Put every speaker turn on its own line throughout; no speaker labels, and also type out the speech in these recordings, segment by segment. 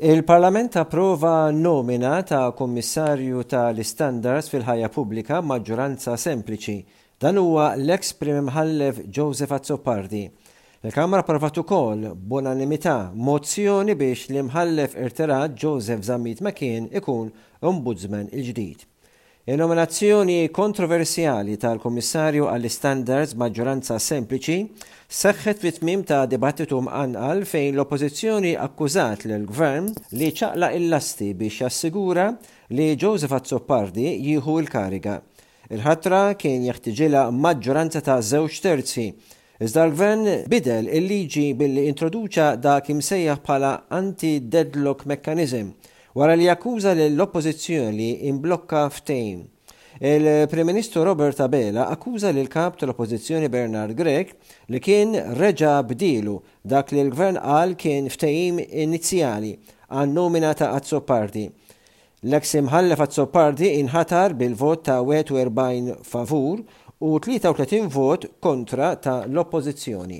Il-Parlament approva n-nomina ta' Kummissarju ta' l-Istandards fil-Ħajja Pubblika b'maġġuranza sempliċi. Dan huwa l-eks Prim Imħallef Joseph Azzopardi. Il-Kamra approvat ukoll, b'unanimità, mozzjoni biex l-Imħallef irtirat Joseph Zammit McKeon ikun Ombudsman il-ġdid. In-nominazzjoni kontroversjali tal-Kummissarju għall-Istandards b'maġġoranza sempliċi seħħet fi tmiem ta' dibattitu mqanqal fejn l-Oppożizzjoni akkużat lill-Gvern li ċaqlaq il-lasti biex jassigura li Joseph Azzopardi jieħu l-kariga. Il-ħatra kien jeħtiġilha maġġoranza ta' żewġ terzi Iżda l-Gvern bidel il-liġi billi introduċa dak imsejjaħ bħala anti-deadlock mechanism wara li akkuża lill-Oppożizzjoni li imblokka ftehim. Il-Prim Ministru Robert Abela akkuża lill-Kap tal-Oppożizzjoni Bernard Grech li kien reġa' bdielu dak li l-Gvern qal kien ftehim inizjali għan-nomina ta' Azzopardi L-eks Imħallef Azzopardi inħatar bil-vot ta' 41 favur u 33 vot kontra ta' l-Oppożizzjoni.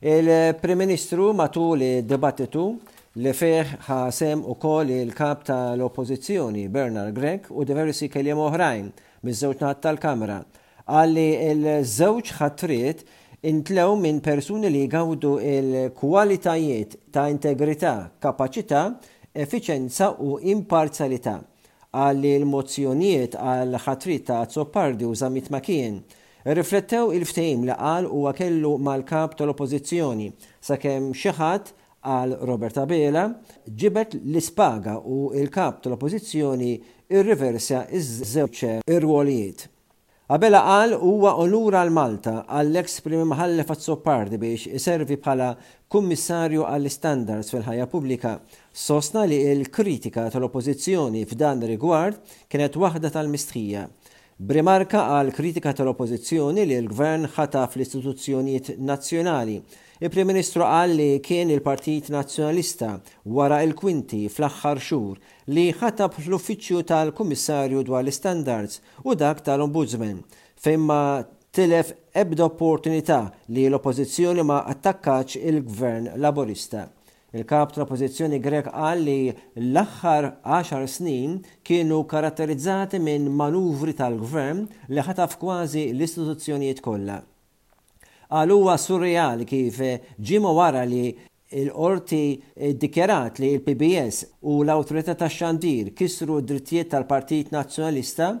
Il-Prim Ministru matul id-dibattitu, li fih ħa sehem ukoll il-Kap ta' l-Oppożizzjoni, Bernard Grech u diversi kelliema oħrajn miż-żewġ naħat tal-Kamra, Qal li l-żewġ ħatriet intlew minn persuni li jgawdu l-kwalitajiet ta' integrità, kapaċità, effiċenza u imparzjalità. Qal li l-mozzjonijiet għall-ħatriet ta' Azzopardi u Zammit Makin irriflettew il-ftehim li qal huwa kellu mal-Kap tal-Oppożizzjoni sakemm xi ħadd qal Robert Abela, ġibed l-ispaga u l-Kap tal-Oppożizzjoni rriversja ż-żewġ irwolijiet. Abela qal huwa onur għal Malta għall-eks Prim Imħallef Azzopardi biex iservi bħala Kummissarju għall-Istandards fil-Ħajja Pubblika. Sostna li l-kritika tal-Oppożizzjoni f'dan rigward kienet waħda tal-mistħija. B'rimarka għall-kritika tal-Oppożizzjoni li l-Gvern ħataf l-istituzzjonijiet nazzjonali, il-Prim Ministru qal li kien il-Partit Nazzjonalista, wara il-kwinti fl-aħħar xhur, li ħatab l-Uffiċċju tal-Kummissarju dwar l-Istandards u dak tal-Ombudsman, fejn ma tilef ebda opportunità li l-Oppożizzjoni ma attakkatx il-Gvern Laburista Il-Kap tal-Oppożizzjoni Grech qal li l-aħħar għaxar snin kienu karatterizzati minn manuvri tal-Gvern li ħataf kważi l-istituzzjonijiet kollha. Qal huwa surreali kif ġimgħa wara li l-Qorti ddikjarat li l-PBS u l-Awtorità tax-Xandir kisru d-drittijiet tal-Partit Nazzjonalista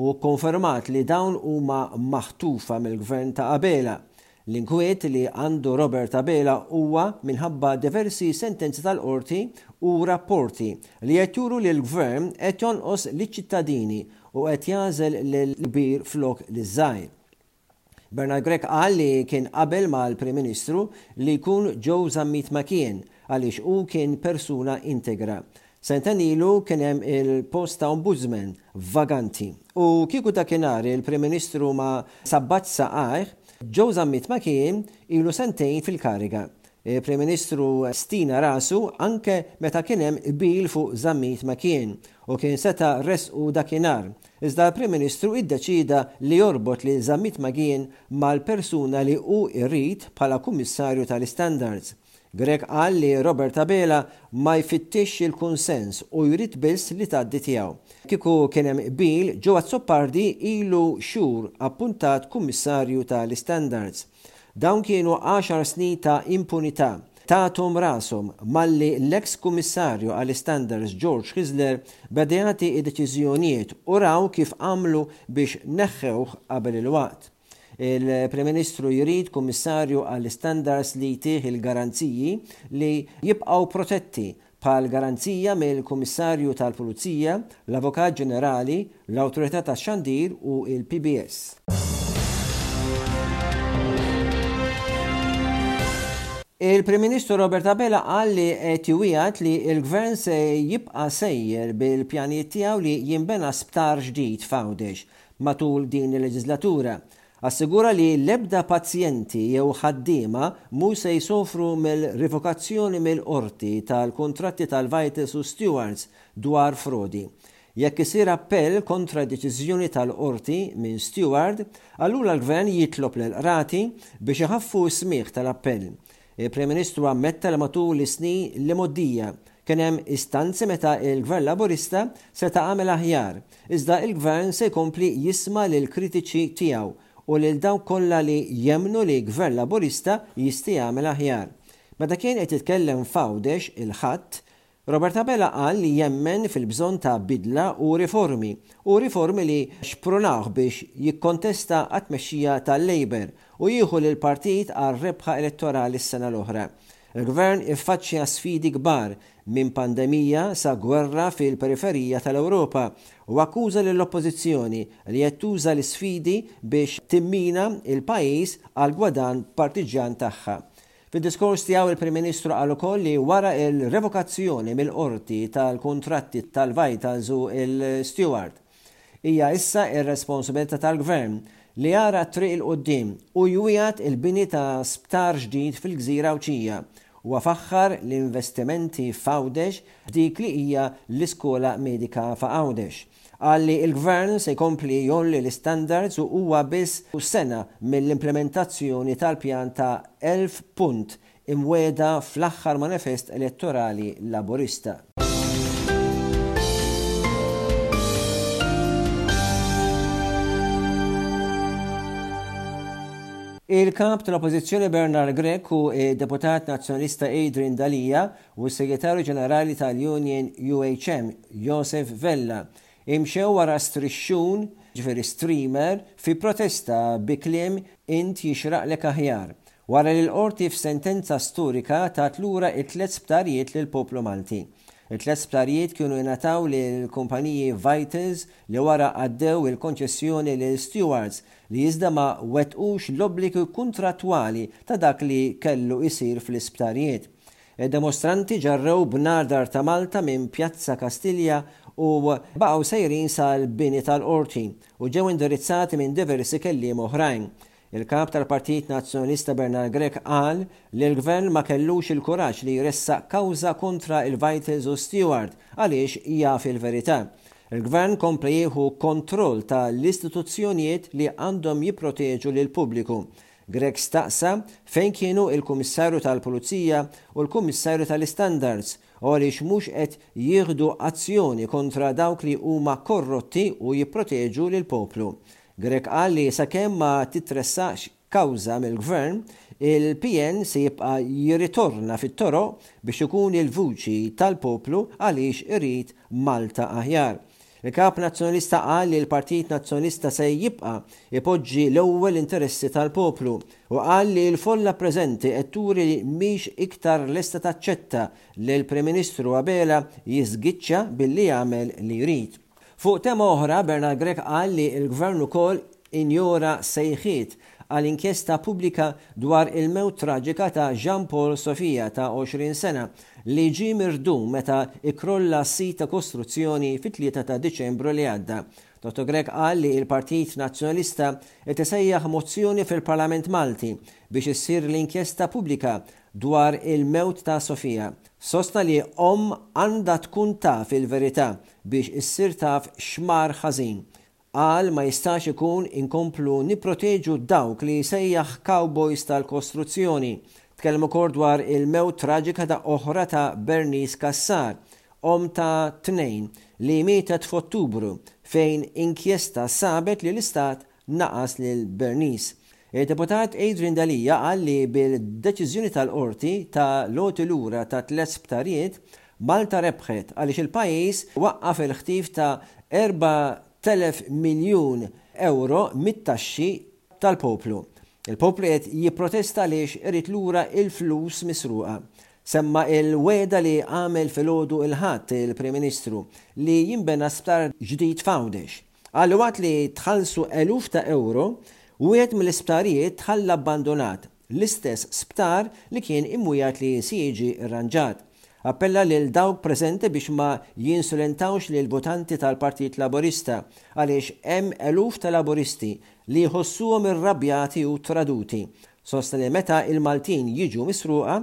u kkonfermat li dawn huma maħtufa mill-Gvern ta' Abela, L-inkwiet li għandu Robert Abela huwa minħabba diversi sentenzi tal-Qorti u rapporti li qed juru li l-Gvern qed jonqos liċ-ċittadini u qed jagħżel lill-kbir flok liż-żgħir. Bernard Grech qal li kien qabel mal-Prim Ministru li jkun Joe Zammit Makien għaliex hu kien persuna integra. Sentejn ilu kien hemm il-post ta' Ombudsman vaganti u kieku dakinhar il-Prim Ministru ma sabbatx saqajh, Joe Zammit ma kien ilu sentejn fil-kariga. Il-Prim Ministru stina rasu anke meta kien hemm qbil fuq Zammit ma kien u kien seta' ressqu dakinhar, iżda l-Prim Ministru iddeċieda li jorbot lil Zammit ma kien mal-persuna li hu jrid bħala Kummissarju tal-Istandards. Grech qal li Robert Abela ma jfittixx il-kunsens u jrid biss li tgħaddi tiegħu. Kieku kien hemm qbil, Joe Azzopardi ilu xhur appuntat Kummissarju ta' l-Istandards. Dawn kienu għaxar snin ta' impunità. Tathom rashom malli l-eks Kummissarju għall-Istandards George Kizler beda jagħti d-deċiżjonijiet u raw kif għamlu biex neħħewh qabel il-waqt. Il-Prim Ministru jrid Kummissarju għall-Istandards li jtih il-garanziji li jibqgħu protetti, bħal garanzija mill-Kummissarju tal-Pulizija, l-Avukat Ġenerali, l-Awtorità tax-Xandir u l-PBS. Il-Prim Ministru Robert Abela qal li qed iwiegħed li l-Gvern se jibqa' sejjer bil-pjanijiet tiegħu li jinbena sptar ġdid f'Għawdex, matul din il-leġiżlatura, assigura li l-ebda pazjenti jew ħaddiema mhux se jsofru mill-rivokazzjoni mill-qorti tal-kuntratti tal-Vitals u Stewards dwar frodi. Jekk isir appell kontra deċiżjoni tal-qorti minn Steward, allura l-Gvern jitlob lill-qrati biex iħaffu s-smigħ tal-appell. Il-Prim Ministru ammetta li matul is-snin li mgħoddija kien hemm istanzi meta l-Gvern Laburista seta' għamel aħjar, iżda l-Gvern se jkompli jisma' lill-kritiċi tiegħu u lil dawk kollha li jemmnu li Gvern Laburista jisti' jagħmel aħjar. Meta kien qed jitkellem f'Għawdex il-Ħadd, Robert Abela qal li jemmen fil-bżonn ta' bidla u riformi, u riformi li xprunawh biex jikkontesta għat-tmexxija tal-Labour u jieħu lill-partit għal rebħa elettorali s-sena l-oħra. Il-Gvern iffaċċja sfidi kbar, minn pandemija sa gwerra fil-periferija tal-Ewropa, u akkuża lill-Oppożizzjoni li qed tuża l-isfidi biex timmina l-pajjiż għall-gwadann partiġġjan tagħha. Fid-diskors tiegħu il-Prim Ministru qal ukoll li wara l-revokazzjoni mill-Qorti tal-kuntratti tal-Vitals u l-Steward, hija issa r-responsabilità tal-Gvern li jara t-triq 'il quddiem u jwiegħed il-bini ta' sptar ġdid fil-gżira Għawdxija. Huwa faħħar l-investimenti f'Għawdex b'dik li hija l-Iskola Medika f'Għawdex. Qal li l-Gvern se jkompli jgħolli l-istandards u huwa biss sena mill-implimentazzjoni tal-pjan ta' elf punt imwiegħda fl-aħħar manifest elettorali Laburista. Il-Kap tal-Oppożizzjoni Bernard Grech u d-Deputat Nazzjonalista Adrian Delia u s-Segretarju Ġenerali tal-Union UHM, Josef Vella, imxew wara strixxun, jiġifieri streamer, fi protesta bi kliem Int jixraqlek aħjar, wara li l-Qorti f'sentenza storika tat lura t-tliet sptarijiet lill-poplu Malti. It-tliet sptarijiet kienu ingħataw lill-kumpaniji Vitals li wara għaddew il-konċessjoni lil Stewards li iżda ma wettqux l-obbligi kuntrattwali ta' dak li kellu jsir fl-isptarijiet. Id-demostranti ġarrew b'nar Dar ta' Malta minn Pjazza Kastilja u baqgħu sejrin sal-bini tal-Qorti u ġew indirizzati minn diversi kelliema oħrajn. Il-Kap tal-Partit Nazzjonalista Bernard Grech qal li l-Gvern ma kellux il-kuraġġ li jressaq kawża kontra il-Vitals u Steward għaliex jaf il-verità. Il-Gvern kompla jieħu kontroll ta' l-istituzzjonijiet li għandhom jipproteġu lill-pubbliku Grech staqsa fejn kienu il-Kummissarju tal-Pulizija u l-Kummissarju tal-Istandards u għaliex mhux qed jieħdu azzjoni kontra dawk li huma korrotti u jipproteġu lill-poplu. Grech qal li sakemm ma titressaqx kawża mill-Gvern, il-PN se jibqa' jirritorna fit-toroq biex ikun il-vuċi tal-poplu għaliex irid Malta aħjar. Il-Kap Nazzjonalista qal li l-Partit Nazzjonalista se jibqa' jpoġġi l-ewwel interessi tal-poplu u qal li l-folla preżenti qed turi li mhix iktar lesta taċċetta li l-Prim Ministru Abela jiżgiċċa billi jagħmel li jrid. Fuq tema oħra, Bernard Grech qal li l-Gvern ukoll injora sejħiet għal inkjesta pubblika dwar il-mewt traġika ta' Jean Paul Sofia ta' 20 sena li ġie mirdum meta ikkrolla s-sit ta' kostruzzjoni fit-Tlieta ta' Diċembru li għadda. Toto Grech qal li l-Partit Nazzjonalista qed isejjaħ mozzjoni fil-Parlament Malti biex issir l-inkjesta pubblika dwar il-mewt ta' Sofia. Sostna li omm għandha tkun taf il-verità biex issir taf x'mar ħażin. Qal ma jistax ikun inkomplu nipproteġu dawk li jsejjaħ cowboys tal-kostruzzjoni. Tkellem ukoll dwar il-mewt traġika ta' oħra ta' Bernice Cassar, omm ta' tnejn, li mietet f'Ottubru, fejn inkjesta sabet li l-Istat naqas lil Bernice. Id-Deputat Adrian Delia qal li bil-deċiżjoni tal-Qorti ta' l-għoti lura ta' tliet sptarijiet, Malta rebħet għaliex il-pajjiż waqqaf il-ħtif ta' 4,000 miljun ewro mit-taxxi tal-poplu. Il-poplu qiegħed jipprotesta għaliex irid lura l-flus misruqa. Semma' l-wegħda li għamel filgħodu l-Ħadd il-Prim Ministru li jinbena sptar ġdid f'Għawdex. Qal li waqt li tħallsu eluf ta' ewro, wieħed mill-isptarijiet tħalla abbandunat. l-istess sptar li kien imwiegħed li se jiġi rranġat. Appella lil dawk preżenti biex ma jinsulentawx lill-votanti tal-Partit Laburista għaliex hemm eluf ta' Laburisti li jħossuhom irrabjati u traduti. Sostna li meta il-Maltin jiġu misruqa,